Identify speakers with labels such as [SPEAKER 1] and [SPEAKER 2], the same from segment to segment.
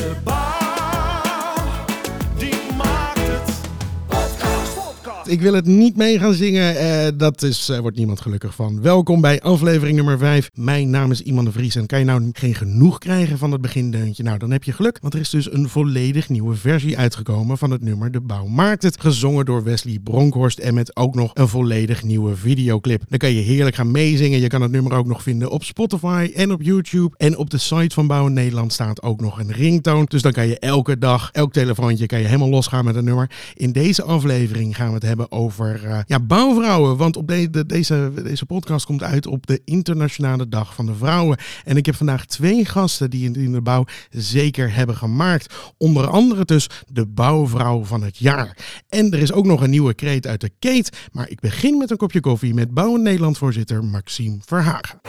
[SPEAKER 1] De bouw,
[SPEAKER 2] Ik wil het niet mee gaan zingen. eh, dat is, eh, wordt niemand gelukkig van. Welkom bij aflevering nummer 5. Mijn naam is Iman de Vries. En kan je nou geen genoeg krijgen van het begindeuntje? Nou, dan heb je geluk. Want er is dus een volledig nieuwe versie uitgekomen van het nummer De Bouw Maakt Het. Gezongen door Wesley Bronkhorst. En met ook nog een volledig nieuwe videoclip. Dan kan je heerlijk gaan meezingen. Je kan het nummer ook nog vinden op Spotify en op YouTube. En op de site van Bouwen Nederland staat ook nog een ringtoon. Dus dan kan je elke dag, elk telefoontje, kan je helemaal losgaan met een nummer. In deze aflevering gaan we het hebben over eh, ja, bouwvrouwen. Want op de, de- deze, deze podcast komt uit op de Internationale Dag van de Vrouwen. En ik heb vandaag twee gasten die in, in de bouw zeker hebben gemaakt. Onder andere dus de bouwvrouw van het jaar. En er is ook nog een nieuwe kreet uit de Keet. Maar ik begin met een kopje koffie met Bouwen Nederland voorzitter Maxime Verhagen.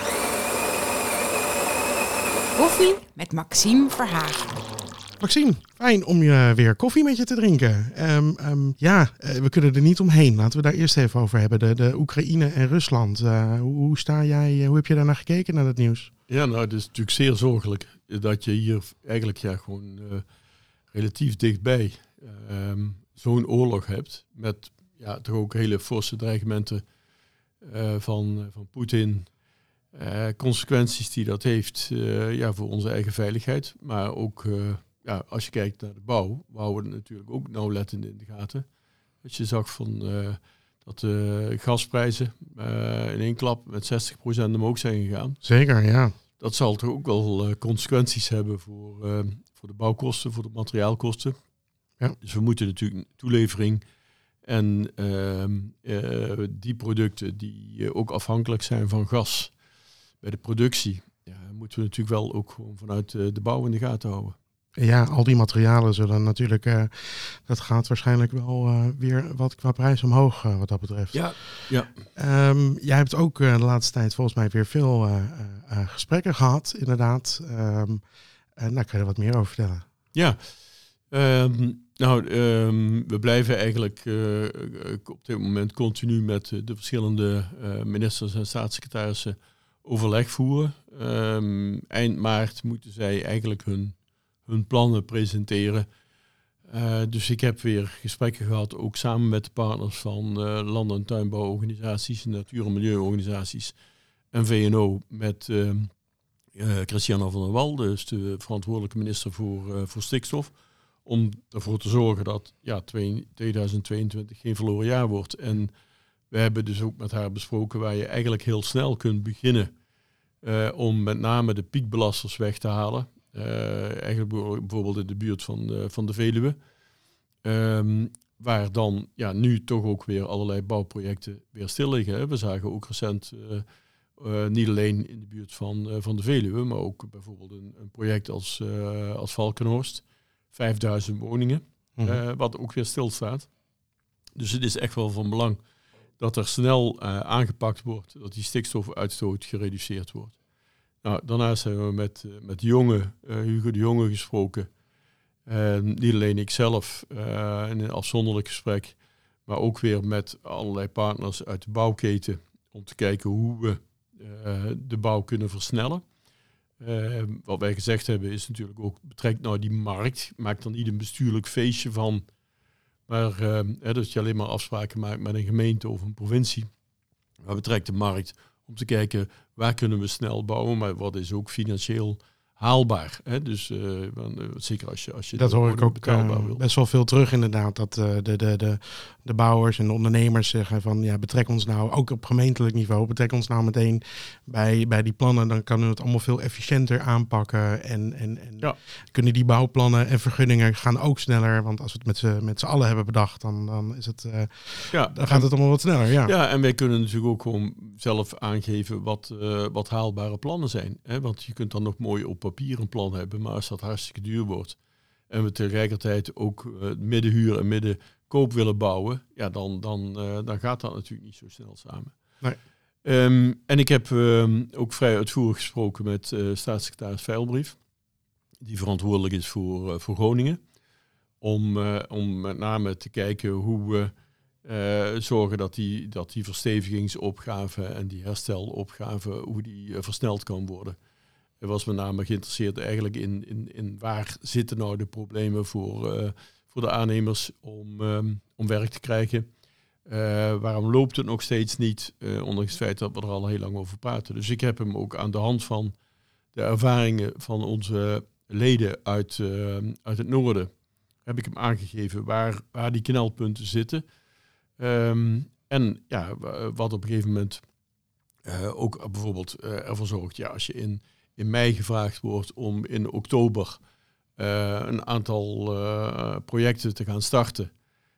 [SPEAKER 3] Koffie met Maxime Verhagen.
[SPEAKER 2] Maxime, fijn om je weer koffie met je te drinken. Ehm, ehm, ja, eh, we kunnen er niet omheen. Laten we daar eerst even over hebben. De, de Oekraïne en Rusland. Eh, hoe, sta jij, eh, hoe heb je daarnaar gekeken naar het nieuws?
[SPEAKER 4] Ja, nou, het is natuurlijk zeer zorgelijk dat je hier eigenlijk ja, gewoon relatief dichtbij ehm, zo'n oorlog hebt. Met ja, toch ook hele forse dreigementen van, van Poetin. Consequenties die dat heeft ja, voor onze eigen veiligheid. Maar ook ja, als je kijkt naar de bouw, we houden natuurlijk ook nauwlettend in de gaten. Dat je zag van, eh, dat de gasprijzen eh, in één klap met 60% omhoog zijn gegaan
[SPEAKER 2] Zeker, ja.
[SPEAKER 4] dat zal toch ook wel eh, consequenties hebben voor, voor de bouwkosten, voor de materiaalkosten.
[SPEAKER 2] Ja.
[SPEAKER 4] Dus we moeten natuurlijk toelevering en ehm, eh, die producten die ook afhankelijk zijn van gas bij de productie, ja, moeten we natuurlijk wel ook gewoon vanuit de bouw in de gaten houden.
[SPEAKER 2] Ja, al die materialen zullen natuurlijk, eh, dat gaat waarschijnlijk wel eh, weer wat qua prijs omhoog eh, wat dat betreft.
[SPEAKER 4] Ja, ja.
[SPEAKER 2] Ehm, jij hebt ook de laatste tijd volgens mij weer veel gesprekken gehad, inderdaad. Ehm en daar kan je er wat meer over vertellen.
[SPEAKER 4] Ja, Ehm, nou, we blijven eigenlijk op dit moment continu met de verschillende ministers en staatssecretarissen overleg voeren. Eind maart moeten zij eigenlijk hun, hun plannen presenteren. Eh, dus ik heb weer gesprekken gehad, ook samen met de partners van eh, land- en tuinbouworganisaties, natuur- en milieuorganisaties en VNO, met eh, Christiana van der Wal, dus de verantwoordelijke minister voor, voor stikstof, om ervoor te zorgen dat ja, twee- 2022 geen verloren jaar wordt. En we hebben dus ook met haar besproken waar je eigenlijk heel snel kunt beginnen om met name de piekbelasters weg te halen. Eh, eigenlijk bijvoorbeeld in de buurt van, de- van de Veluwe. Ehm, waar dan ja, nu toch ook weer allerlei bouwprojecten weer stil liggen. hè. We zagen ook recent, eh, eh, niet alleen in de buurt van, van de Veluwe, maar ook bijvoorbeeld een, een project als, als Valkenhorst. 5000 woningen,
[SPEAKER 2] Mhm.
[SPEAKER 4] wat ook weer stilstaat. Dus het is echt wel van belang dat er snel aangepakt wordt, dat die stikstofuitstoot gereduceerd wordt. Nou, daarnaast hebben we met, eh, met jonge, eh, Hugo de Jonge gesproken. Niet alleen ikzelf eh in een afzonderlijk gesprek, maar ook weer met allerlei partners uit de bouwketen om te kijken hoe we de bouw kunnen versnellen. Wat wij gezegd hebben is natuurlijk ook, betrek nou die markt, maak er niet een bestuurlijk feestje van, maar hè, dat je alleen maar afspraken maakt met een gemeente of een provincie. Maar betrek de markt om te kijken waar kunnen we snel bouwen, maar wat is ook financieel haalbaar. Hè? Dus eh, zeker als je, als je
[SPEAKER 2] Dat hoor ik ook
[SPEAKER 4] betaalbaar
[SPEAKER 2] eh,
[SPEAKER 4] wil.
[SPEAKER 2] best wel veel terug inderdaad. Dat de, de, de, de bouwers en de ondernemers zeggen van ja, betrek ons nou, ook op gemeentelijk niveau, betrek ons nou meteen bij, bij die plannen. Dan kunnen we het allemaal veel efficiënter aanpakken. En, en, en
[SPEAKER 4] Ja.
[SPEAKER 2] kunnen die bouwplannen en vergunningen gaan ook sneller. Want als we het met z'n, met z'n allen hebben bedacht, dan, dan, is het,
[SPEAKER 4] Ja,
[SPEAKER 2] dan gaat het allemaal wat sneller. Ja.
[SPEAKER 4] Ja, en wij kunnen natuurlijk ook gewoon zelf aangeven wat, wat haalbare plannen zijn. Hè? Want je kunt dan nog mooi op papier een plan hebben, maar als dat hartstikke duur wordt en we tegelijkertijd ook eh, middenhuur en middenkoop willen bouwen, ja, dan, dan, eh, dan gaat dat natuurlijk niet zo snel samen.
[SPEAKER 2] Nee.
[SPEAKER 4] Ehm, en ik heb ehm, ook vrij uitvoerig gesproken met eh, staatssecretaris Veilbrief, die verantwoordelijk is voor, voor Groningen, om, om met name te kijken hoe we zorgen dat die, dat die verstevigingsopgave en die herstelopgave, hoe die versneld kan worden. Hij was met name geïnteresseerd eigenlijk in, in, in waar zitten nou de problemen voor, eh, voor de aannemers om, ehm, om werk te krijgen. Eh, waarom loopt het nog steeds niet, eh, ondanks het feit dat we er al heel lang over praten. Dus ik heb hem ook aan de hand van de ervaringen van onze leden uit, uit het noorden, heb ik hem aangegeven waar, waar die knelpunten zitten. Ehm, en ja, wa- wat op een gegeven moment ook bijvoorbeeld ervoor zorgt, ja, als je in, in mei gevraagd wordt om in oktober eh, een aantal eh, projecten te gaan starten.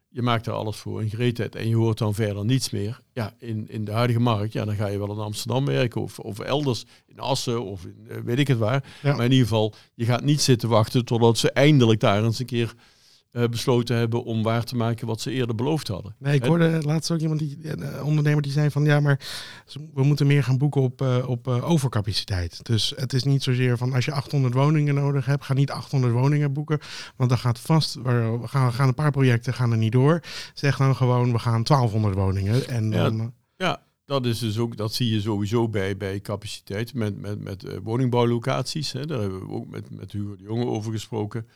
[SPEAKER 4] Je maakt er alles voor in gereedheid en je hoort dan verder niets meer. Ja, in, in de huidige markt, ja, dan ga je wel in Amsterdam werken of, of elders in Assen of in, eh, weet ik het waar.
[SPEAKER 2] Ja.
[SPEAKER 4] Maar in ieder geval, je gaat niet zitten wachten totdat ze eindelijk daar eens een keer eh, besloten hebben om waar te maken wat ze eerder beloofd hadden.
[SPEAKER 2] Nee, ik
[SPEAKER 4] En-
[SPEAKER 2] hoorde laatst ook iemand, die, een ondernemer die zei van ja, maar we moeten meer gaan boeken op, eh, op eh, overcapaciteit. Dus het is niet zozeer van als je 800 woningen nodig hebt, ga niet 800 woningen boeken. Want dan gaat vast, we gaan, gaan een paar projecten gaan er niet door. Zeg dan gewoon, we gaan 1200 woningen. En
[SPEAKER 4] Ja,
[SPEAKER 2] dan, eh,
[SPEAKER 4] Ja, dat is dus ook, dat zie je sowieso bij, bij capaciteit met, met, met eh, woningbouwlocaties. Hè. Daar hebben we ook met, met Hugo de Jonge over gesproken.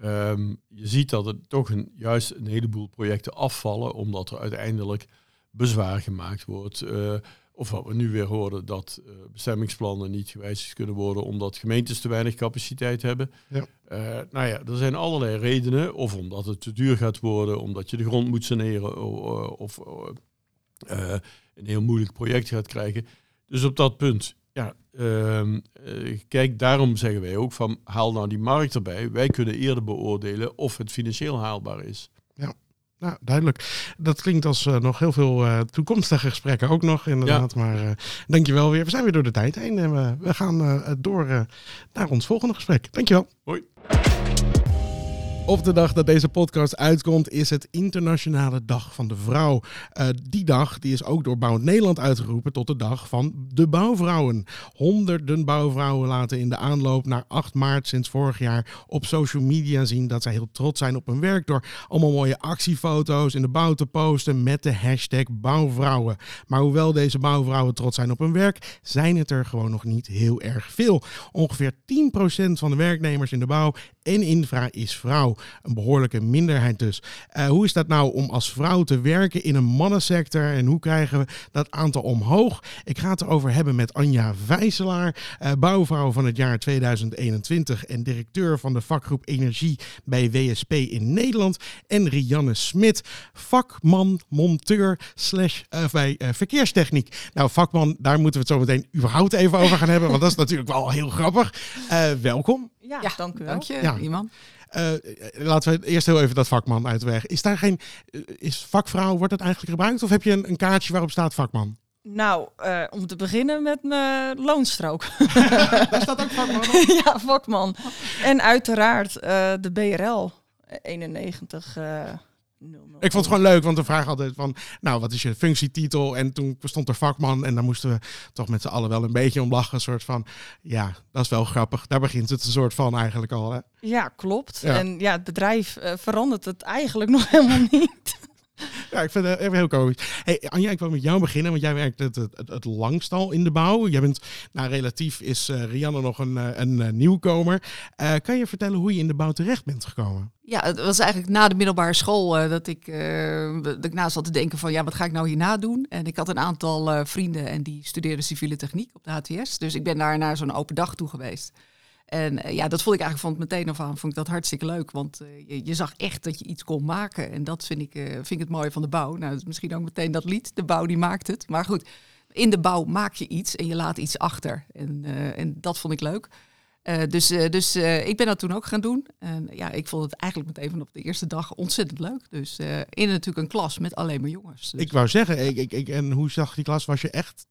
[SPEAKER 4] Ehm, je ziet dat er toch een, juist een heleboel projecten afvallen, omdat er uiteindelijk bezwaar gemaakt wordt. eh, of wat we nu weer horen, dat eh, bestemmingsplannen niet gewijzigd kunnen worden omdat gemeentes te weinig capaciteit hebben.
[SPEAKER 2] Ja.
[SPEAKER 4] Eh, nou ja, er zijn allerlei redenen. Of omdat het te duur gaat worden, omdat je de grond moet saneren. Of, eh, een heel moeilijk project gaat krijgen. Dus op dat punt, ja, ehm, eh, kijk, daarom zeggen wij ook van haal nou die markt erbij. Wij kunnen eerder beoordelen of het financieel haalbaar is.
[SPEAKER 2] nou, duidelijk. Dat klinkt als eh, nog heel veel eh, toekomstige gesprekken ook nog inderdaad. Maar eh dankjewel weer. We zijn weer door de tijd heen en we, we gaan door naar ons volgende gesprek. Dankjewel.
[SPEAKER 4] Hoi.
[SPEAKER 2] Op de dag dat deze podcast uitkomt is het Internationale Dag van de Vrouw. Eh, die dag die is ook door Bouwend Nederland uitgeroepen tot de dag van de bouwvrouwen. Honderden bouwvrouwen laten in de aanloop naar 8 maart sinds vorig jaar op social media zien dat zij heel trots zijn op hun werk door allemaal mooie actiefoto's in de bouw te posten met de hashtag bouwvrouwen. Maar hoewel deze bouwvrouwen trots zijn op hun werk, zijn het er gewoon nog niet heel erg veel. Ongeveer 10% van de werknemers in de bouw en infra is vrouw. Een behoorlijke minderheid dus. Eh, hoe is dat nou om als vrouw te werken in een mannensector en hoe krijgen we dat aantal omhoog? Ik ga het erover hebben met Anja Vijzelaar, eh, bouwvrouw van het jaar 2021 en directeur van de vakgroep Energie bij WSP in Nederland. En Rianne Smit, vakman, monteur slash eh, bij verkeerstechniek. Nou, vakman, daar moeten we het zo meteen überhaupt even over gaan hebben, want dat is natuurlijk wel heel grappig. Eh, welkom.
[SPEAKER 5] Ja,
[SPEAKER 3] Ja,
[SPEAKER 5] dank u wel.
[SPEAKER 3] Dank je,
[SPEAKER 2] Ja.
[SPEAKER 3] iemand.
[SPEAKER 2] Eh, laten we eerst heel even dat vakman uit de weg. Is daar geen, eh, is vakvrouw, wordt dat eigenlijk gebruikt? Of heb je een, een kaartje waarop staat vakman?
[SPEAKER 5] Nou, eh, om te beginnen met mijn loonstrook.
[SPEAKER 2] Daar staat ook vakman
[SPEAKER 5] ja, vakman. En uiteraard de BRL 91. eh 00.
[SPEAKER 2] Ik vond het gewoon leuk, want de vraag altijd van, nou, wat is je functietitel? En toen stond er vakman en daar moesten we toch met z'n allen wel een beetje om lachen. Een soort van, ja, dat is wel grappig. Daar begint het een soort van eigenlijk al, hè?
[SPEAKER 5] Ja, klopt.
[SPEAKER 2] Ja.
[SPEAKER 5] En ja, het bedrijf eh, verandert het eigenlijk nog helemaal niet.
[SPEAKER 2] Ja, ik vind het even heel komisch. Hey, Anja, ik wil met jou beginnen, want jij werkt het, het, het, langst al in de bouw. Jij bent, nou, relatief is eh, Rianne nog een, eh, een, eh, nieuwkomer. Kan je vertellen hoe je in de bouw terecht bent gekomen?
[SPEAKER 3] Ja, het was eigenlijk na de middelbare school dat, ik, dat ik naast zat te denken van ja, wat ga ik nou hierna doen? En ik had een aantal vrienden en die studeerden civiele techniek op de HTS. Dus ik ben daar naar zo'n open dag toe geweest. En eh, ja, dat vond ik eigenlijk van het meteen af aan vond ik dat hartstikke leuk. Want eh, je, zag echt dat je iets kon maken. En dat vind ik, eh, vind ik het mooie van de bouw. Nou, misschien ook meteen dat lied. De bouw die maakt het. Maar goed, in de bouw maak je iets en je laat iets achter. En, en dat vond ik leuk. Dus dus ik ben dat toen ook gaan doen. En ja, ik vond het eigenlijk meteen vanaf de eerste dag ontzettend leuk. Dus in natuurlijk een klas met alleen maar jongens. Dus-
[SPEAKER 2] Ik wou zeggen, ik, ik, en hoe zag die klas? Was je echt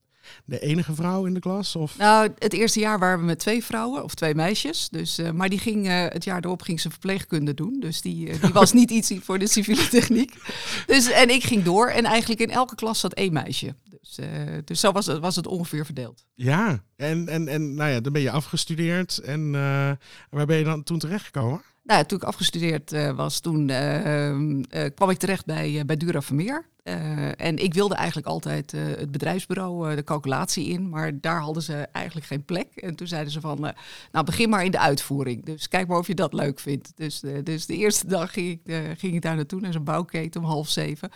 [SPEAKER 2] de enige vrouw in de klas? Of?
[SPEAKER 3] Nou, het eerste jaar waren we met twee vrouwen of twee meisjes. Dus, eh, maar die ging eh, het jaar erop ging ze verpleegkunde doen. Dus die, eh, die was niet iets voor de civiele techniek. Dus, en ik ging door. En eigenlijk in elke klas zat één meisje. Dus, dus zo was het, was het ongeveer verdeeld.
[SPEAKER 2] Ja, en, en, en nou ja, dan ben je afgestudeerd. En waar ben je dan toen terechtgekomen?
[SPEAKER 3] Nou, toen ik afgestudeerd eh, was, toen eh, eh, kwam ik terecht bij, bij Dura Vermeer. En ik wilde eigenlijk altijd het bedrijfsbureau, de calculatie in, maar daar hadden ze eigenlijk geen plek. En toen zeiden ze van, nou begin maar in de uitvoering. Dus kijk maar of je dat leuk vindt. Dus, dus de eerste dag ging ik, ging ik daar naartoe, naar zo'n bouwketen om half zeven.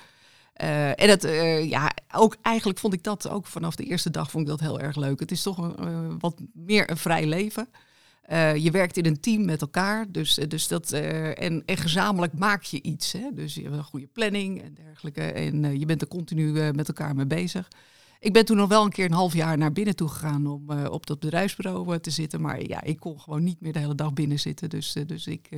[SPEAKER 3] En eh, ja, ook eigenlijk vond ik dat ook vanaf de eerste dag vond ik dat heel erg leuk. Het is toch een, wat meer een vrij leven. Eh, je werkt in een team met elkaar, dus, eh, dus dat, eh, en, en gezamenlijk maak je iets. Hè? Dus je hebt een goede planning en dergelijke. En je bent er continu met elkaar mee bezig. Ik ben toen nog wel een keer een half jaar naar binnen toe gegaan om op dat bedrijfsbureau te zitten. Maar ja, ik kon gewoon niet meer de hele dag binnen zitten. Dus, dus ik,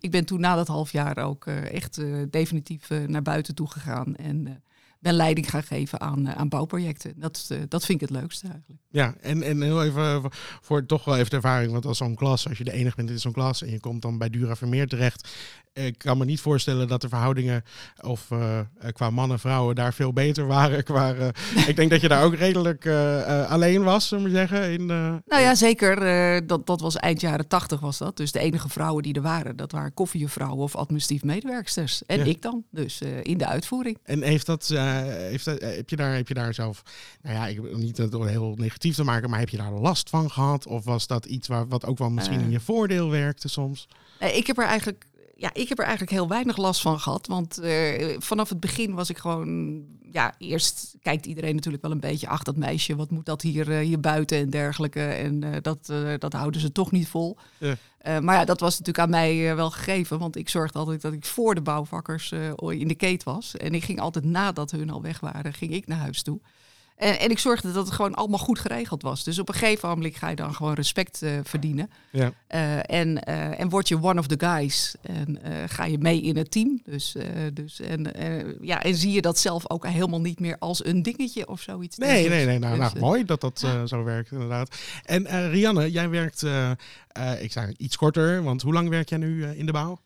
[SPEAKER 3] ik ben toen na dat half jaar ook echt definitief naar buiten toe gegaan. En ben leiding gaan geven aan, eh, aan bouwprojecten. Dat, eh, dat vind ik het leukste eigenlijk.
[SPEAKER 2] Ja, en, en heel even voor- voor toch wel even de ervaring. Want als zo'n klas, als je de enige bent in zo'n klas en je komt dan bij Dura Vermeer terecht. Ik kan me niet voorstellen dat de verhoudingen of eh, eh, qua mannen en vrouwen daar veel beter waren. Qua, eh, ik denk dat je daar ook redelijk eh, eh, alleen was, zullen we zeggen. In, eh,
[SPEAKER 3] Nou ja, zeker. eh, dat, dat was eind jaren tachtig was dat. Dus de enige vrouwen die er waren, dat waren koffiejuffrouwen of administratief medewerksters. En
[SPEAKER 2] Ja.
[SPEAKER 3] ik dan, dus eh, in de uitvoering.
[SPEAKER 2] En heeft dat, eh, heeft dat, eh, heb, je daar, heb je daar zelf, nou ja, ik wil niet het heel negatief te maken, maar heb je daar last van gehad? Of was dat iets waar, wat ook wel misschien
[SPEAKER 3] Eh.
[SPEAKER 2] in je voordeel werkte soms?
[SPEAKER 3] Eh, ik heb er eigenlijk. Ja, ik heb er eigenlijk heel weinig last van gehad. Want eh, vanaf het begin was ik gewoon. Ja, eerst kijkt iedereen natuurlijk wel een beetje. Ach, dat meisje, wat moet dat hier, eh, hier buiten en dergelijke. En eh, dat, dat houden ze toch niet vol.
[SPEAKER 2] Ja.
[SPEAKER 3] Maar ja, dat was natuurlijk aan mij wel gegeven. Want ik zorgde altijd dat ik voor de bouwvakkers in de keet was. En ik ging altijd nadat hun al weg waren, ging ik naar huis toe. En, en ik zorgde dat het gewoon allemaal goed geregeld was. Dus op een gegeven moment ga je dan gewoon respect eh, verdienen.
[SPEAKER 2] Ja.
[SPEAKER 3] Eh, en, eh, en word je one of the guys. En eh, ga je mee in het team. Dus, eh, dus, en, eh, ja, en zie je dat zelf ook helemaal niet meer als een dingetje of zoiets.
[SPEAKER 2] Nee, nee, nee. Nou,
[SPEAKER 3] Dus,
[SPEAKER 2] nou mooi dat dat zo werkt, inderdaad. En eh, Rianne, jij werkt, eh, eh, ik zei iets korter, want hoe lang werk jij nu in de bouw?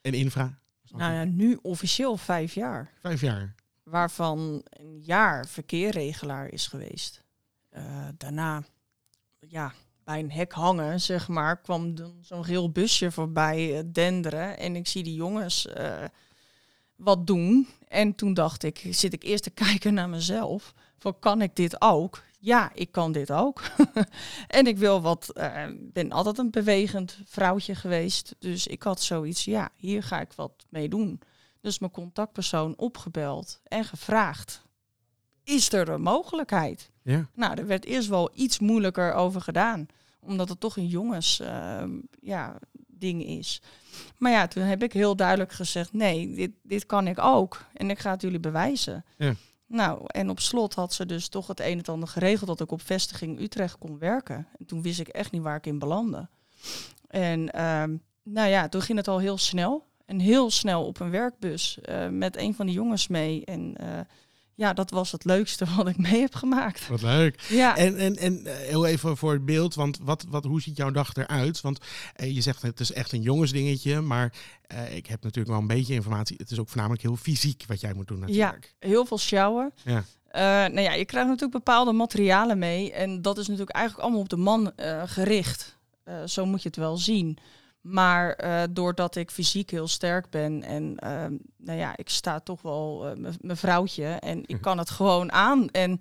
[SPEAKER 2] En infra?
[SPEAKER 5] Nou ja, nu officieel vijf jaar.
[SPEAKER 2] Vijf jaar.
[SPEAKER 5] Waarvan een jaar verkeerregelaar is geweest. Eh, daarna, ja, bij een hek hangen, zeg maar, kwam zo'n geel busje voorbij eh, denderen. En ik zie die jongens eh, wat doen. En toen dacht ik, zit ik eerst te kijken naar mezelf. Van, kan ik dit ook? Ja, ik kan dit ook. en ik wil wat, eh, ben altijd een bewegend vrouwtje geweest. Dus ik had zoiets, ja, hier ga ik wat mee doen. Dus mijn contactpersoon opgebeld en gevraagd: Is er een mogelijkheid?
[SPEAKER 2] Ja.
[SPEAKER 5] Nou, er werd eerst wel iets moeilijker over gedaan, omdat het toch een jongens ehm, ja, ding is. Maar ja, toen heb ik heel duidelijk gezegd: nee, dit, dit kan ik ook. En ik ga het jullie bewijzen.
[SPEAKER 2] Ja.
[SPEAKER 5] Nou, en op slot had ze dus toch het een en ander geregeld dat ik op vestiging Utrecht kon werken. En toen wist ik echt niet waar ik in belandde. En ehm, nou ja, toen ging het al heel snel. En heel snel op een werkbus eh, met een van de jongens mee. En eh, ja, dat was het leukste wat ik mee heb gemaakt.
[SPEAKER 2] Wat leuk.
[SPEAKER 5] Ja,
[SPEAKER 2] En, en, en eh, heel even voor het beeld, want wat, wat, hoe ziet jouw dag eruit? Want je zegt het is echt een jongensdingetje, maar ik heb natuurlijk wel een beetje informatie. Het is ook voornamelijk heel fysiek wat jij moet doen natuurlijk.
[SPEAKER 5] heel veel sjouwen.
[SPEAKER 2] Ja.
[SPEAKER 5] Nou ja, je krijgt natuurlijk bepaalde materialen mee. En dat is natuurlijk eigenlijk allemaal op de man gericht. Zo moet je het wel zien. Maar eh, doordat ik fysiek heel sterk ben en ehm, nou ja, ik sta toch wel m- mijn vrouwtje en ik kan het gewoon aan. En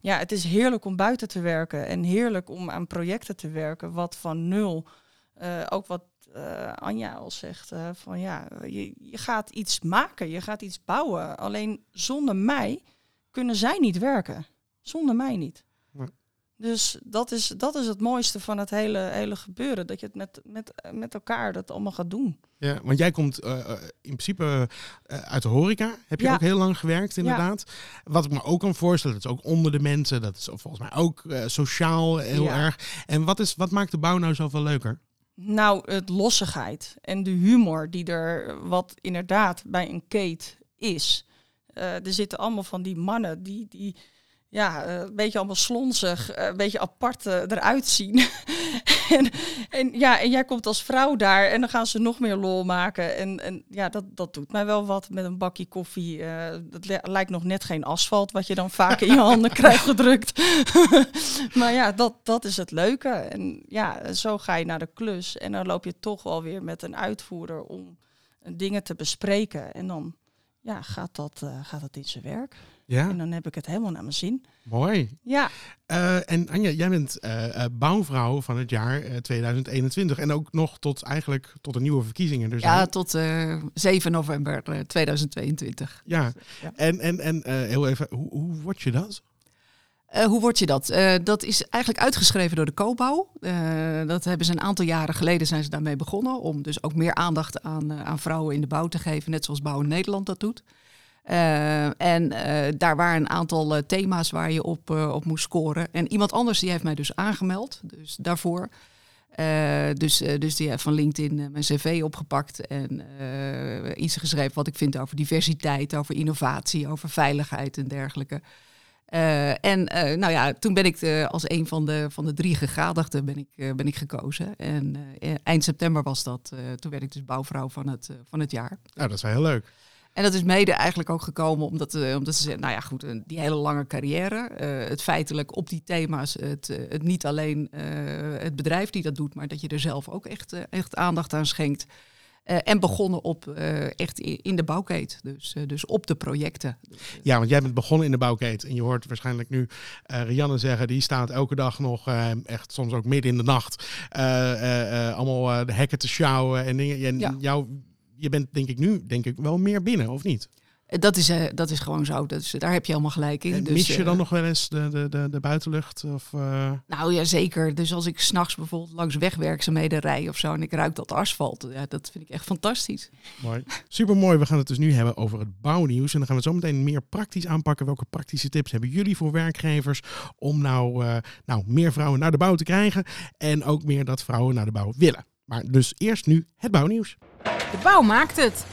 [SPEAKER 5] ja, het is heerlijk om buiten te werken en heerlijk om aan projecten te werken, wat van nul, eh, ook wat Anja al zegt, van ja, je, je gaat iets maken, je gaat iets bouwen. Alleen zonder mij kunnen zij niet werken. Zonder mij niet. Dus dat is, dat is het mooiste van het hele, hele gebeuren. Dat je het met, met, met elkaar dat allemaal gaat doen.
[SPEAKER 2] Ja, want jij komt eh, eh, in principe eh, uit de horeca. Heb je
[SPEAKER 5] Ja.
[SPEAKER 2] ook heel lang gewerkt, inderdaad. Wat ik me ook kan voorstellen, dat is ook onder de mensen. Dat is volgens mij ook sociaal heel
[SPEAKER 5] Ja.
[SPEAKER 2] erg. En wat, is, wat maakt de bouw nou zoveel leuker?
[SPEAKER 5] Nou, het lossigheid en de humor die er wat inderdaad bij een Kate is. Er zitten allemaal van die mannen die, die ja, eh, een beetje allemaal slonzig, eh, een beetje apart eh, eruit zien. en, en ja, en jij komt als vrouw daar en dan gaan ze nog meer lol maken. En, en ja, dat, dat doet mij wel wat met een bakje koffie. eh, dat li- lijkt nog net geen asfalt wat je dan vaak in je handen krijgt gedrukt. maar ja, dat, dat is het leuke. En ja, zo ga je naar de klus en dan loop je toch wel weer met een uitvoerder om dingen te bespreken. En dan ja, gaat, dat, gaat dat in zijn werk.
[SPEAKER 2] Ja,
[SPEAKER 5] En dan heb ik het helemaal naar mijn zin.
[SPEAKER 2] mooi.
[SPEAKER 5] Ja,
[SPEAKER 2] Eh, en Anja, jij bent eh, eh, bouwvrouw van het jaar eh, 2021. En ook nog tot eigenlijk tot de nieuwe verkiezingen. Dus
[SPEAKER 3] Ja, tot eh, 7 november eh, 2022.
[SPEAKER 2] ja.
[SPEAKER 3] Ja.
[SPEAKER 2] En, en, en eh, heel even, hoe, hoe word je dat?
[SPEAKER 3] Eh, hoe word je dat? Eh, dat is eigenlijk uitgeschreven door de Koopbouw. Eh, dat hebben ze een aantal jaren geleden zijn ze daarmee begonnen. Om dus ook meer aandacht aan, aan vrouwen in de bouw te geven. Net zoals Bouw in Nederland dat doet. Eh, en eh, daar waren een aantal eh, thema's waar je op, op moest scoren. En iemand anders die heeft mij dus aangemeld. Dus daarvoor. Dus, dus die heeft van LinkedIn mijn cv opgepakt en iets geschreven wat ik vind over diversiteit, over innovatie, over veiligheid en dergelijke. En nou ja, toen ben ik als een van de, van de drie gegadigden ben ik, ben ik gekozen. En eind september was dat. toen werd ik dus bouwvrouw van het, van het jaar.
[SPEAKER 2] Nou, dat is wel heel leuk.
[SPEAKER 3] En dat is mede eigenlijk ook gekomen omdat, eh, omdat ze nou ja goed, eh, die hele lange carrière. eh, het feitelijk op die thema's, het, het niet alleen het bedrijf die dat doet, maar dat je er zelf ook echt, echt aandacht aan schenkt. En begonnen op echt in de bouwkeet, dus, dus op de projecten.
[SPEAKER 2] Ja, want jij bent begonnen in de bouwketen. En je hoort waarschijnlijk nu Rianne zeggen, die staat elke dag nog, echt soms ook midden in de nacht, allemaal de hekken te sjouwen en dingen. En
[SPEAKER 3] Ja.
[SPEAKER 2] jou, je bent denk ik nu, denk ik, wel meer binnen, of niet?
[SPEAKER 3] Eh, Dat is, eh, dat is gewoon zo, dat is, daar heb je helemaal gelijk in.
[SPEAKER 2] En
[SPEAKER 3] Dus,
[SPEAKER 2] mis je
[SPEAKER 3] eh,
[SPEAKER 2] dan nog wel eens de, de, de, de buitenlucht? Of, eh,
[SPEAKER 3] Nou ja, zeker. Dus als ik s'nachts bijvoorbeeld langs wegwerkzaamheden rij of zo en ik ruik dat asfalt, ja, dat vind ik echt fantastisch.
[SPEAKER 2] Mooi. Super mooi. We gaan het dus nu hebben over het bouwnieuws. En dan gaan we zo meteen meer praktisch aanpakken. Welke praktische tips hebben jullie voor werkgevers om nou, eh, nou meer vrouwen naar de bouw te krijgen? En ook meer dat vrouwen naar de bouw willen. Maar dus eerst nu het bouwnieuws.
[SPEAKER 6] De bouw maakt het.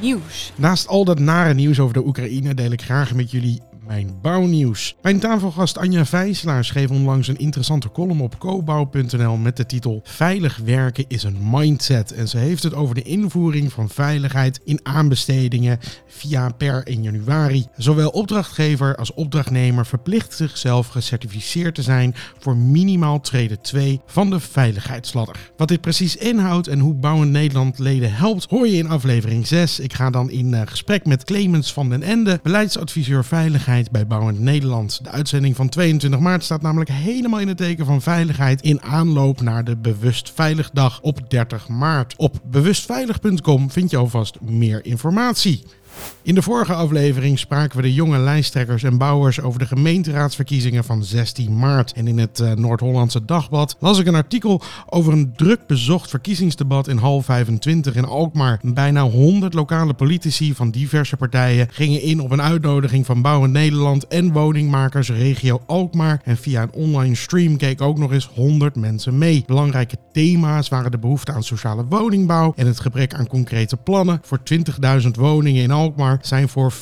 [SPEAKER 6] Nieuws.
[SPEAKER 2] Naast al dat nare nieuws over de Oekraïne deel ik graag met jullie mijn bouwnieuws. Mijn tafelgast Anja Vijslaar schreef onlangs een interessante column op cobouw.nl met de titel Veilig werken is een mindset. En ze heeft het over de invoering van veiligheid in aanbestedingen via per 1 januari. Zowel opdrachtgever als opdrachtnemer verplicht zichzelf gecertificeerd te zijn voor minimaal trede 2 van de veiligheidsladder. Wat dit precies inhoudt en hoe Bouwen Nederland leden helpt, hoor je in aflevering 6. Ik ga dan in eh, gesprek met Clemens van den Ende, beleidsadviseur veiligheid bij Bouwen Nederland. De uitzending van 22 maart staat namelijk helemaal in het teken van veiligheid in aanloop naar de Bewust Veilig Dag op 30 maart. Op bewustveilig.com vind je alvast meer informatie. In de vorige aflevering spraken we de jonge lijsttrekkers en bouwers over de gemeenteraadsverkiezingen van 16 maart. En in het eh, Noord-Hollandse Dagblad las ik een artikel over een druk bezocht verkiezingsdebat in hal 25 in Alkmaar. Bijna 100 lokale politici van diverse partijen gingen in op een uitnodiging van Bouwen Nederland en woningmakers regio Alkmaar. En via een online stream keken ook nog eens 100 mensen mee. Belangrijke thema's waren de behoefte aan sociale woningbouw en het gebrek aan concrete plannen. Voor 20.000 woningen in Alkmaar zijn voor 5.000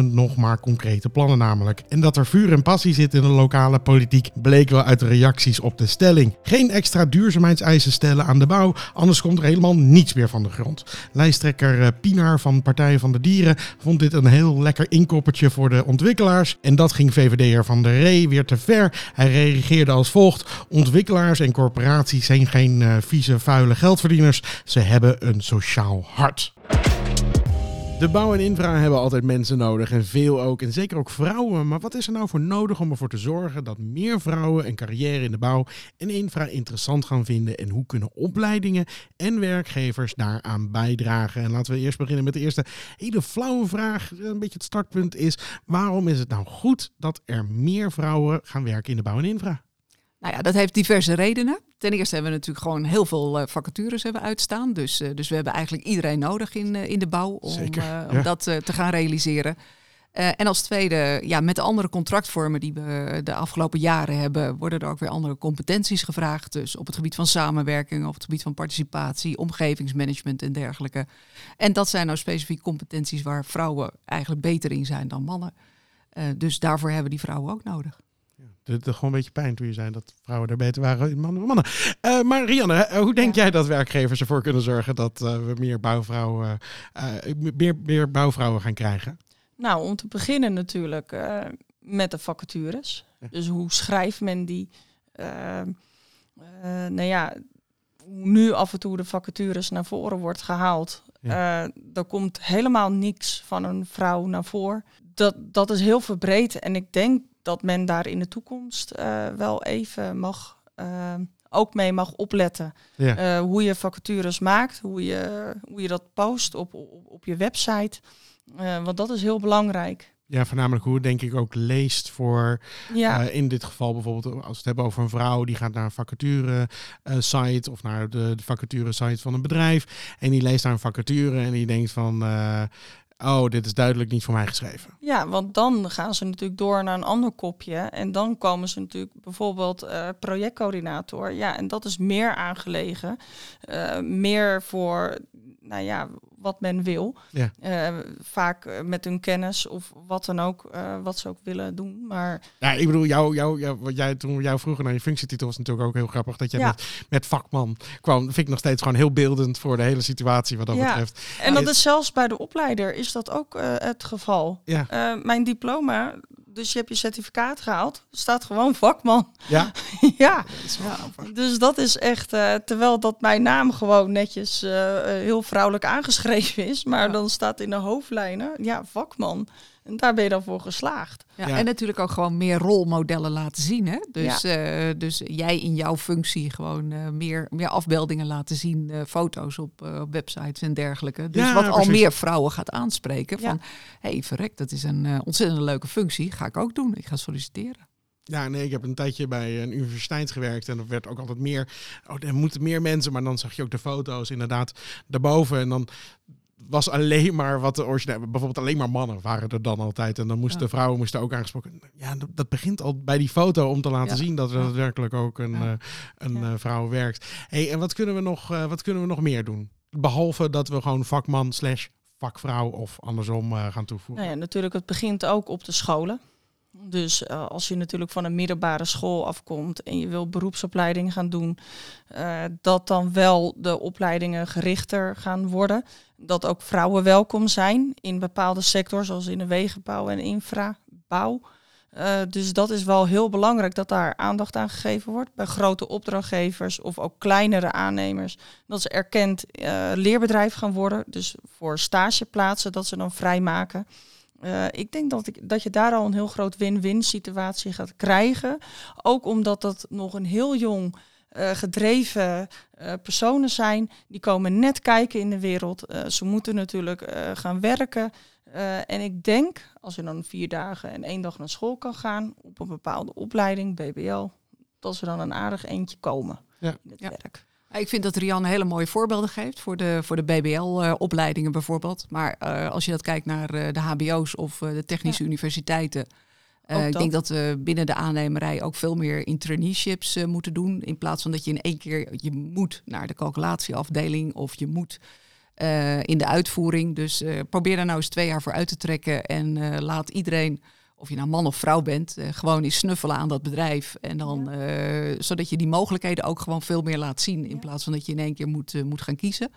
[SPEAKER 2] nog maar concrete plannen namelijk. En dat er vuur en passie zit in de lokale politiek bleek wel uit de reacties op de stelling. Geen extra duurzaamheidseisen stellen aan de bouw, anders komt er helemaal niets meer van de grond. Lijsttrekker eh, Pienaar van Partij van de Dieren vond dit een heel lekker inkoppertje voor de ontwikkelaars. En dat ging VVD'er Van der Ree weer te ver. Hij reageerde als volgt. Ontwikkelaars en corporaties zijn geen eh, vieze, vuile geldverdieners. Ze hebben een sociaal hart. De bouw en infra hebben altijd mensen nodig en veel ook. En zeker ook vrouwen. Maar wat is er nou voor nodig om ervoor te zorgen dat meer vrouwen een carrière in de bouw en infra interessant gaan vinden? En hoe kunnen opleidingen en werkgevers daaraan bijdragen? En laten we eerst beginnen met de eerste hele flauwe vraag. Een beetje het startpunt is: waarom is het nou goed dat er meer vrouwen gaan werken in de bouw en infra?
[SPEAKER 3] Nou ja, dat heeft diverse redenen. Ten eerste hebben we natuurlijk gewoon heel veel eh, vacatures hebben uitstaan. Dus, eh, dus we hebben eigenlijk iedereen nodig in, eh, in de bouw om,
[SPEAKER 2] Zeker, ja.
[SPEAKER 3] om dat te gaan realiseren. En als tweede, ja, met de andere contractvormen die we de afgelopen jaren hebben, worden er ook weer andere competenties gevraagd. Dus op het gebied van samenwerking, op het gebied van participatie, omgevingsmanagement en dergelijke. En dat zijn nou specifiek competenties waar vrouwen eigenlijk beter in zijn dan mannen. Dus daarvoor hebben die vrouwen ook nodig.
[SPEAKER 2] Het is gewoon een beetje pijn toen je zei dat vrouwen daar beter waren dan mannen. mannen. Eh, maar Rianne, hoe denk jij dat werkgevers ervoor kunnen zorgen dat eh, we meer bouwvrouwen, eh, meer, meer bouwvrouwen gaan krijgen?
[SPEAKER 5] Nou, om te beginnen natuurlijk met de vacatures.
[SPEAKER 2] Ja.
[SPEAKER 5] Dus hoe schrijft men die? Nou ja, hoe nu af en toe de vacatures naar voren wordt gehaald.
[SPEAKER 2] Ja.
[SPEAKER 5] Uh, er komt helemaal niks van een vrouw naar voren. Dat, dat is heel verbreed. En ik denk dat men daar in de toekomst uh, wel even mag, uh, ook mee mag opletten.
[SPEAKER 2] Ja.
[SPEAKER 5] Uh, hoe je vacatures maakt, hoe je, hoe je dat post op, op, op je website. Want dat is heel belangrijk.
[SPEAKER 2] Ja, voornamelijk hoe denk ik ook leest voor
[SPEAKER 5] Ja.
[SPEAKER 2] in dit geval bijvoorbeeld als we het hebben over een vrouw die gaat naar een vacature site of naar de, de vacature site van een bedrijf en die leest daar een vacature en die denkt van oh dit is duidelijk niet voor mij geschreven.
[SPEAKER 5] Ja, want dan gaan ze natuurlijk door naar een ander kopje en dan komen ze natuurlijk bijvoorbeeld uh, projectcoördinator. Ja, en dat is meer aangelegen, uh, meer voor nou ja, wat men wil.
[SPEAKER 2] Ja.
[SPEAKER 5] Uh, vaak met hun kennis of wat dan ook, uh, wat ze ook willen doen. Maar
[SPEAKER 2] ja, ik bedoel, jou, jou, jou, wat jij toen we jou vroegen naar je functietitel was natuurlijk ook heel grappig dat jij ja. met, met, vakman kwam. Dat vind ik nog steeds gewoon heel beeldend voor de hele situatie wat dat
[SPEAKER 5] ja.
[SPEAKER 2] betreft.
[SPEAKER 5] En dat is zelfs bij de opleider is dat ook uh, het geval.
[SPEAKER 2] Ja.
[SPEAKER 5] Mijn diploma, dus je hebt je certificaat gehaald, staat gewoon vakman.
[SPEAKER 2] Ja.
[SPEAKER 5] ja. Dus dat is echt, uh, terwijl dat mijn naam gewoon netjes uh, heel vrouwelijk aangeschreven is, maar ja. dan staat in de hoofdlijnen, ja, vakman. En daar ben je dan voor geslaagd.
[SPEAKER 3] Ja, ja. En natuurlijk ook gewoon meer rolmodellen laten zien. Hè? Dus, ja. uh, dus jij in jouw functie gewoon uh, meer, meer afbeeldingen laten zien, uh, foto's op, op, websites en dergelijke. Dus
[SPEAKER 2] Ja,
[SPEAKER 3] wat al meer vrouwen gaat aanspreken. Van, hé hey, verrek, dat is een ontzettend leuke functie. Ga ik ook doen. Ik ga solliciteren.
[SPEAKER 2] Ja, nee, ik heb een tijdje bij een universiteit gewerkt en er werd ook altijd meer, oh, er moeten meer mensen, maar dan zag je ook de foto's inderdaad daarboven en dan was alleen maar wat de originele, bijvoorbeeld alleen maar mannen waren er dan altijd en dan moesten
[SPEAKER 3] Ja.
[SPEAKER 2] vrouwen moesten ook aangesproken. Ja, dat, dat begint al bij die foto om te laten
[SPEAKER 3] Ja.
[SPEAKER 2] zien dat er daadwerkelijk ook een,
[SPEAKER 3] Ja.
[SPEAKER 2] eh, een eh, vrouw werkt. Hey, en wat kunnen we nog, eh, wat kunnen we nog meer doen? Behalve dat we gewoon vakman slash vakvrouw of andersom gaan toevoegen.
[SPEAKER 5] Nou ja, natuurlijk, het begint ook op de scholen. Dus uh, als je natuurlijk van een middelbare school afkomt en je wil beroepsopleiding gaan doen, uh, dat dan wel de opleidingen gerichter gaan worden. Dat ook vrouwen welkom zijn in bepaalde sectoren, zoals in de wegenbouw en infrabouw. Uh, dus dat is wel heel belangrijk dat daar aandacht aan gegeven wordt. Bij grote opdrachtgevers of ook kleinere aannemers. Dat ze erkend leerbedrijf gaan worden. Dus voor stageplaatsen dat ze dan vrijmaken. Uh, ik denk dat, ik, dat je daar al een heel groot win-win situatie gaat krijgen. Ook omdat dat nog een heel jong uh, gedreven uh, personen zijn. Die komen net kijken in de wereld. ze moeten natuurlijk gaan werken. en ik denk, als je dan vier dagen en één dag naar school kan gaan... op een bepaalde opleiding, BBL... dat ze dan een aardig eentje komen
[SPEAKER 2] ja.
[SPEAKER 5] in het
[SPEAKER 3] Ja.
[SPEAKER 5] werk.
[SPEAKER 3] Ik vind dat Rianne hele mooie voorbeelden geeft voor de, voor de BBL-opleidingen bijvoorbeeld. Maar uh, als je dat kijkt naar uh, de HBO's of uh, de technische ja. universiteiten. Ik denk dat we binnen de aannemerij ook veel meer in traineeships moeten doen. In plaats van dat je in één keer je moet naar de calculatieafdeling of je moet in de uitvoering. Dus probeer daar nou eens twee jaar voor uit te trekken en laat iedereen of je nou man of vrouw bent, uh, gewoon eens snuffelen aan dat bedrijf. En dan, ja. uh, zodat je die mogelijkheden ook gewoon veel meer laat zien. In ja. plaats van dat je in één keer moet, uh, moet gaan kiezen.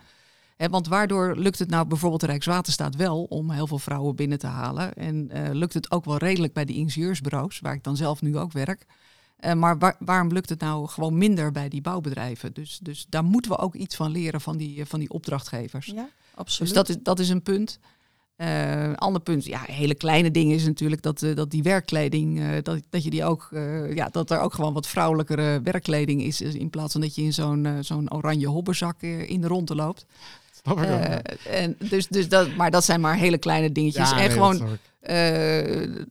[SPEAKER 3] He, want waardoor lukt het nou bijvoorbeeld de Rijkswaterstaat wel om heel veel vrouwen binnen te halen. En lukt het ook wel redelijk bij de ingenieursbureaus, waar ik dan zelf nu ook werk. maar waar, waarom lukt het nou gewoon minder bij die bouwbedrijven? Dus, dus daar moeten we ook iets van leren van die, van die opdrachtgevers.
[SPEAKER 5] Ja, absoluut.
[SPEAKER 3] Dus dat is, dat is een punt. Uh, ander punt, ja, hele kleine dingen is natuurlijk dat, uh, dat die werkkleding, uh, dat, dat je die ook, ja, dat er ook gewoon wat vrouwelijkere werkkleding is, in plaats van dat je in zo'n zo'n oranje hobberzak in de ronde loopt.
[SPEAKER 2] Snap ik ook,
[SPEAKER 3] en dus, dus dat, maar dat zijn maar hele kleine dingetjes.
[SPEAKER 2] Ja,
[SPEAKER 3] en
[SPEAKER 2] nee,
[SPEAKER 3] gewoon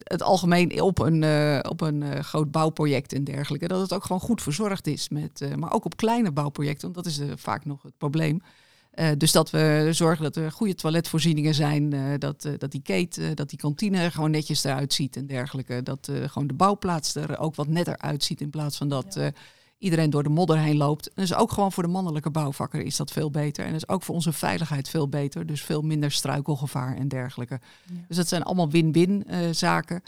[SPEAKER 3] het algemeen op een, op een groot bouwproject en dergelijke, dat het ook gewoon goed verzorgd is. Met, maar ook op kleine bouwprojecten, want dat is vaak nog het probleem. Uh, dus dat we zorgen dat er goede toiletvoorzieningen zijn, uh, dat, uh, dat die keten, dat die kantine er gewoon netjes eruit ziet en dergelijke. Dat gewoon de bouwplaats er ook wat netter uitziet in plaats van dat ja. iedereen door de modder heen loopt. En dus ook gewoon voor de mannelijke bouwvakker is dat veel beter. En dus ook voor onze veiligheid veel beter. Dus veel minder struikelgevaar en dergelijke. Ja. Dus dat zijn allemaal win-win zaken.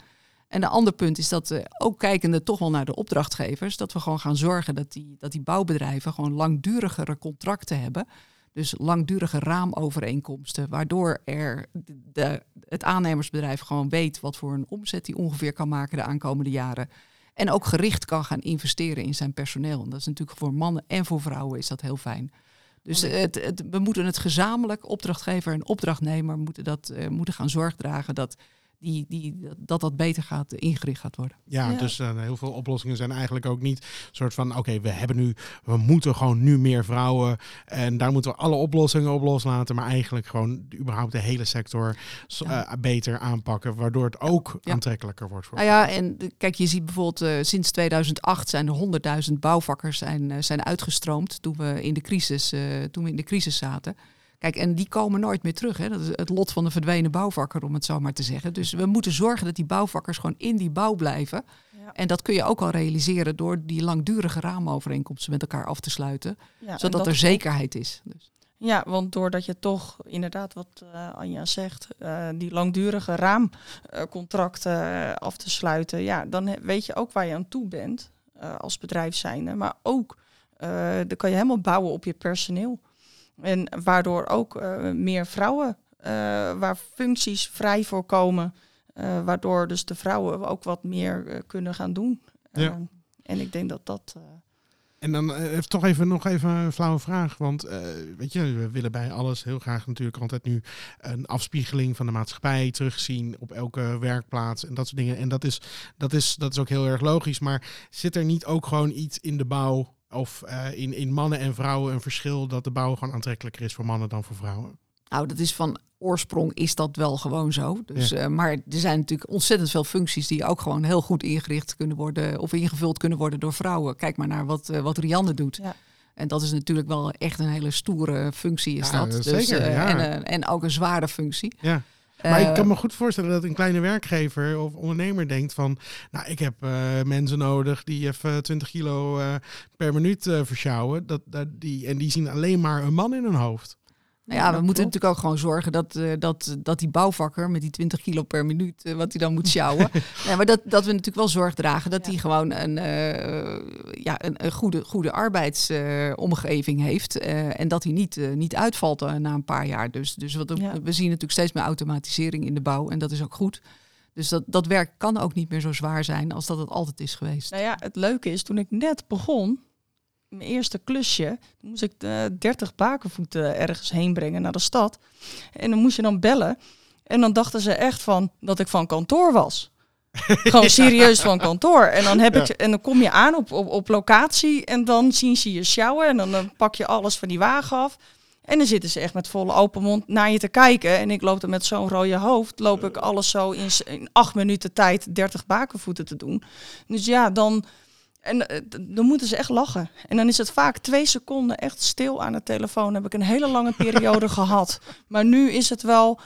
[SPEAKER 3] En een ander punt is dat, uh, ook kijkende toch wel naar de opdrachtgevers, dat we gewoon gaan zorgen dat die, dat die bouwbedrijven gewoon langdurigere contracten hebben. Dus langdurige raamovereenkomsten, waardoor er de, het aannemersbedrijf gewoon weet wat voor een omzet hij ongeveer kan maken de aankomende jaren. En ook gericht kan gaan investeren in zijn personeel. En dat is natuurlijk voor mannen en voor vrouwen is dat heel fijn. Dus het, het, we moeten het gezamenlijk, opdrachtgever en opdrachtnemer, moeten, dat, uh, moeten gaan zorg dragen dat die, die, dat dat beter gaat ingericht gaat worden.
[SPEAKER 2] Ja, dus uh, heel veel oplossingen zijn eigenlijk ook niet soort van oké, we hebben nu, we moeten gewoon nu meer vrouwen en daar moeten we alle oplossingen op loslaten, maar eigenlijk gewoon überhaupt de hele sector uh, beter aanpakken, waardoor het ook ja. aantrekkelijker wordt. Voor
[SPEAKER 3] nou ja, en kijk, je ziet bijvoorbeeld uh, sinds 2008 zijn er 100.000 bouwvakkers zijn, zijn uitgestroomd toen we in de crisis, toen we in de crisis zaten. Kijk, en die komen nooit meer terug. Hè? Dat is het lot van de verdwenen bouwvakker, om het zo maar te zeggen. Dus we moeten zorgen dat die bouwvakkers gewoon in die bouw blijven. Ja. En dat kun je ook al realiseren door die langdurige raamovereenkomsten met elkaar af te sluiten. Ja, zodat er zekerheid is. Dus.
[SPEAKER 5] Ja, want doordat je toch inderdaad, wat uh, Anja zegt, uh, die langdurige raamcontracten uh, af te sluiten, ja, dan weet je ook waar je aan toe bent als bedrijf zijnde. Maar ook, dan kan je helemaal bouwen op je personeel. En waardoor ook uh, meer vrouwen, uh, waar functies vrij voorkomen, uh, waardoor dus de vrouwen ook wat meer kunnen gaan doen. Ja. en ik denk dat dat.
[SPEAKER 2] En dan uh, toch even nog even een flauwe vraag. Want weet je, we willen bij alles heel graag natuurlijk altijd nu een afspiegeling van de maatschappij terugzien op elke werkplaats en dat soort dingen. En dat is, dat is, dat is ook heel erg logisch. Maar zit er niet ook gewoon iets in de bouw of uh, in, in mannen en vrouwen een verschil dat de bouw gewoon aantrekkelijker is voor mannen dan voor vrouwen?
[SPEAKER 3] Nou, dat is van oorsprong is dat wel gewoon zo. Dus, ja. uh, maar er zijn natuurlijk ontzettend veel functies die ook gewoon heel goed ingericht kunnen worden of ingevuld kunnen worden door vrouwen. Kijk maar naar wat, uh, wat Rianne doet. Ja. En dat is natuurlijk wel echt een hele stoere functie is
[SPEAKER 2] ja,
[SPEAKER 3] dat.
[SPEAKER 2] Dus, zeker, ja.
[SPEAKER 3] en, en ook een zware functie.
[SPEAKER 2] Ja. Maar ik kan me goed voorstellen dat een kleine werkgever of ondernemer denkt van, nou, ik heb uh, mensen nodig die even 20 kilo uh, per minuut uh, versjouwen. Dat, dat, die, en die zien alleen maar een man in hun hoofd.
[SPEAKER 3] Nou ja, we moeten natuurlijk ook gewoon zorgen dat, uh, dat, dat die bouwvakker met die 20 kilo per minuut, uh, wat hij dan moet sjouwen. ja, maar dat, dat we natuurlijk wel zorg dragen dat hij ja. gewoon een, uh, ja, een, een, goede, goede arbeidsomgeving heeft. en dat hij niet, niet uitvalt na een paar jaar. Dus, dus wat, ja. we zien natuurlijk steeds meer automatisering in de bouw en dat is ook goed. Dus dat, dat werk kan ook niet meer zo zwaar zijn als dat het altijd is geweest.
[SPEAKER 5] Nou ja, het leuke is, toen ik net begon, mijn eerste klusje. Moest ik uh, 30 bakenvoeten ergens heen brengen naar de stad. En dan moest je dan bellen. En dan dachten ze echt van dat ik van kantoor was. Gewoon serieus van kantoor. En dan, heb ja. ik, en dan kom je aan op, op, op locatie en dan zien ze je sjouwen. En dan, dan pak je alles van die wagen af. En dan zitten ze echt met volle open mond naar je te kijken. En ik loop er met zo'n rode hoofd, loop ik alles zo in, in acht minuten tijd 30 bakenvoeten te doen. Dus ja, dan, en uh, dan moeten ze echt lachen. En dan is het vaak twee seconden echt stil aan de telefoon. Heb ik een hele lange periode gehad. Maar nu is het wel.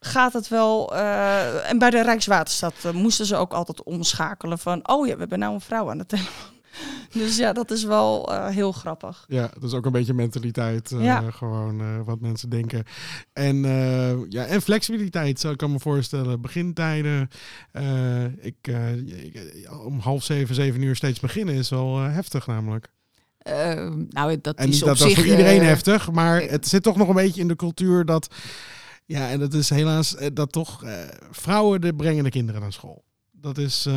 [SPEAKER 5] Gaat het wel. Uh, en bij de Rijkswaterstaat uh, moesten ze ook altijd omschakelen van. Oh ja, we hebben nou een vrouw aan de telefoon. Dus ja, dat is wel uh, heel grappig.
[SPEAKER 2] Ja, dat is ook een beetje mentaliteit. Uh, ja. Gewoon uh, wat mensen denken. En, ja, en flexibiliteit, zou ik kan me voorstellen. Begintijden. Ik, ik, om half zeven, zeven uur steeds beginnen is wel heftig namelijk.
[SPEAKER 3] Uh, nou, dat
[SPEAKER 2] en
[SPEAKER 3] is
[SPEAKER 2] dat
[SPEAKER 3] zich,
[SPEAKER 2] dat voor iedereen heftig, maar het zit toch nog een beetje in de cultuur dat... Ja, en dat is helaas dat toch vrouwen de brengen de kinderen naar school. Dat is. Uh...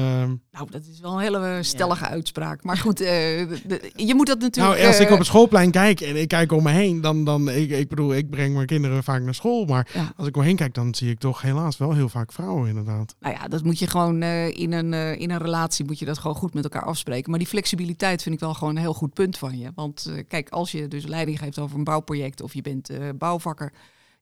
[SPEAKER 3] Nou, dat is wel een hele stellige ja. uitspraak. Maar goed, uh, de, de, je moet dat natuurlijk.
[SPEAKER 2] Nou, als ik op het schoolplein kijk en ik kijk om me heen, dan. dan ik, ik bedoel, ik breng mijn kinderen vaak naar school. Maar ja. als ik omheen kijk, dan zie ik toch helaas wel heel vaak vrouwen, inderdaad.
[SPEAKER 3] Nou ja, dat moet je gewoon uh, in, een, uh, in een relatie moet je dat gewoon goed met elkaar afspreken. Maar die flexibiliteit vind ik wel gewoon een heel goed punt van je. Want kijk, als je dus leiding geeft over een bouwproject of je bent bouwvakker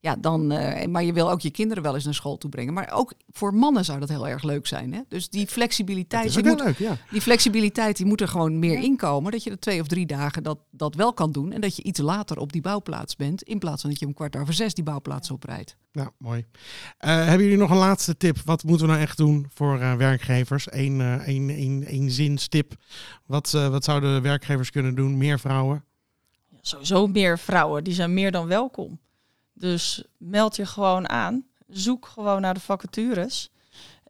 [SPEAKER 3] ja, dan, uh, maar je wil ook je kinderen wel eens naar school toe brengen. Maar ook voor mannen zou dat heel erg leuk zijn. Hè? Dus die flexibiliteit, die, moet,
[SPEAKER 2] leuk, ja.
[SPEAKER 3] die flexibiliteit die moet er gewoon meer ja. inkomen. Dat je er twee of drie dagen dat, dat wel kan doen. En dat je iets later op die bouwplaats bent. In plaats van dat je om kwart over zes die bouwplaats oprijdt.
[SPEAKER 2] Ja, mooi. Uh, hebben jullie nog een laatste tip? Wat moeten we nou echt doen voor uh, werkgevers? Eén uh, een, een, een zinstip. Wat, wat zouden werkgevers kunnen doen? Meer vrouwen?
[SPEAKER 5] Ja, sowieso meer vrouwen. Die zijn meer dan welkom. Dus meld je gewoon aan. Zoek gewoon naar de vacatures.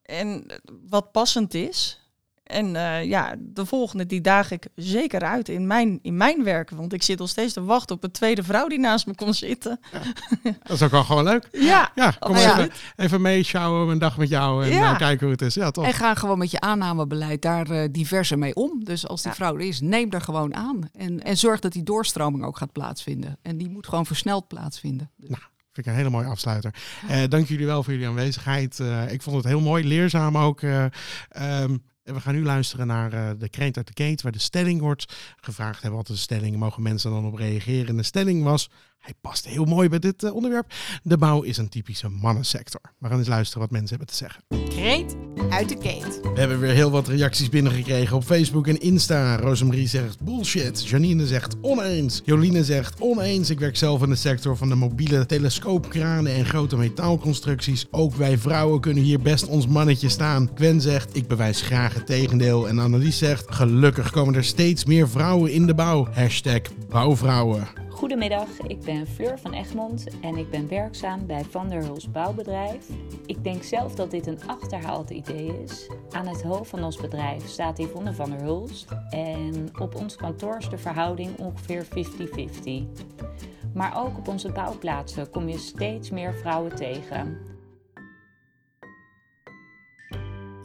[SPEAKER 5] en wat passend is. En eh, ja, de volgende die daag ik zeker uit in mijn, in mijn werk. Want ik zit nog steeds te wachten op een tweede vrouw die naast me kon zitten.
[SPEAKER 2] Dat is ook wel gewoon leuk.
[SPEAKER 5] Ja,
[SPEAKER 2] Ja, kom
[SPEAKER 3] ja.
[SPEAKER 2] even, even mee, sjouwen, een dag met jou en
[SPEAKER 5] Ja.
[SPEAKER 2] eh, kijken hoe het is. Ja, toch?
[SPEAKER 3] En ga gewoon met je aannamebeleid daar eh, diverser mee om. Dus als die
[SPEAKER 5] Ja.
[SPEAKER 3] vrouw er is, neem er gewoon aan. En, en zorg dat die doorstroming ook gaat plaatsvinden. En die moet gewoon versneld plaatsvinden. Dus-
[SPEAKER 2] Vind ik een hele mooie afsluiter. Eh, dank jullie wel voor jullie aanwezigheid. Eh, ik vond het heel mooi, leerzaam ook. eh, ehm, en we gaan nu luisteren naar eh, de kreet uit de keet, waar de stelling wordt gevraagd. Hebben wat de stelling? Mogen mensen dan op reageren? En de stelling was, hij past heel mooi bij dit eh, onderwerp. De bouw is een typische mannensector. We gaan eens luisteren wat mensen hebben te zeggen.
[SPEAKER 6] Kreet uit de keet.
[SPEAKER 2] We hebben weer heel wat reacties binnengekregen op Facebook en Insta. Rosemarie zegt bullshit. Janine zegt oneens. Joline zegt oneens. Ik werk zelf in de sector van de mobiele telescoopkranen en grote metaalconstructies. Ook wij vrouwen kunnen hier best ons mannetje staan. Gwen zegt ik bewijs graag het tegendeel. En Annelies zegt gelukkig komen er steeds meer vrouwen in de bouw. Hashtag bouwvrouwen.
[SPEAKER 7] Goedemiddag, ik ben Fleur van Egmond en ik ben werkzaam bij Van der Hulst Bouwbedrijf. Ik denk zelf dat dit een achterhaald idee is. Aan het hoofd van ons bedrijf staat Yvonne van der Hulst en op ons kantoor is de verhouding ongeveer 50-50. Maar ook op onze bouwplaatsen kom je steeds meer vrouwen tegen.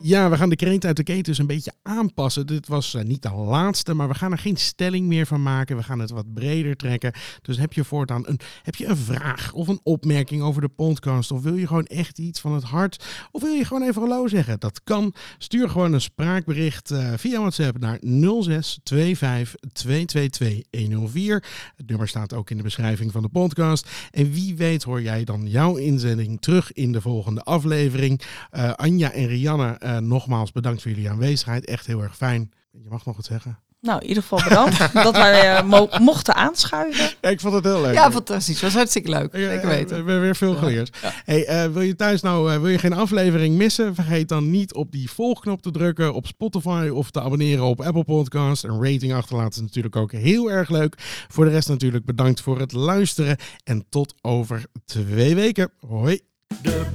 [SPEAKER 2] Ja, we gaan de kreet uit de keten een beetje aanpassen. Dit was eh, niet de laatste, maar we gaan er geen stelling meer van maken. We gaan het wat breder trekken. Dus heb je voortaan een, heb je een vraag of een opmerking over de podcast? Of wil je gewoon echt iets van het hart? Of wil je gewoon even hallo zeggen? Dat kan. Stuur gewoon een spraakbericht eh, via WhatsApp naar 0625 222 104. Het nummer staat ook in de beschrijving van de podcast. En wie weet hoor jij dan jouw inzending terug in de volgende aflevering. Eh, Anja en Rianne, eh, nogmaals bedankt voor jullie aanwezigheid. Echt heel erg fijn. Je mag nog wat zeggen.
[SPEAKER 5] nou in ieder geval bedankt dat wij eh, mo- mochten aanschuiven.
[SPEAKER 2] Ja, ik vond het heel leuk.
[SPEAKER 3] Ja, fantastisch. Was hartstikke leuk.
[SPEAKER 2] Ja,
[SPEAKER 3] Zeker
[SPEAKER 2] We
[SPEAKER 3] weten.
[SPEAKER 2] hebben weer veel geleerd. Hey, eh, wil je thuis nou eh, wil je geen aflevering missen? Vergeet dan niet op die volgknop te drukken op Spotify of te abonneren op Apple Podcast. Een rating achterlaten is natuurlijk ook heel erg leuk. Voor de rest natuurlijk bedankt voor het luisteren en tot over twee weken. Hoi.
[SPEAKER 1] De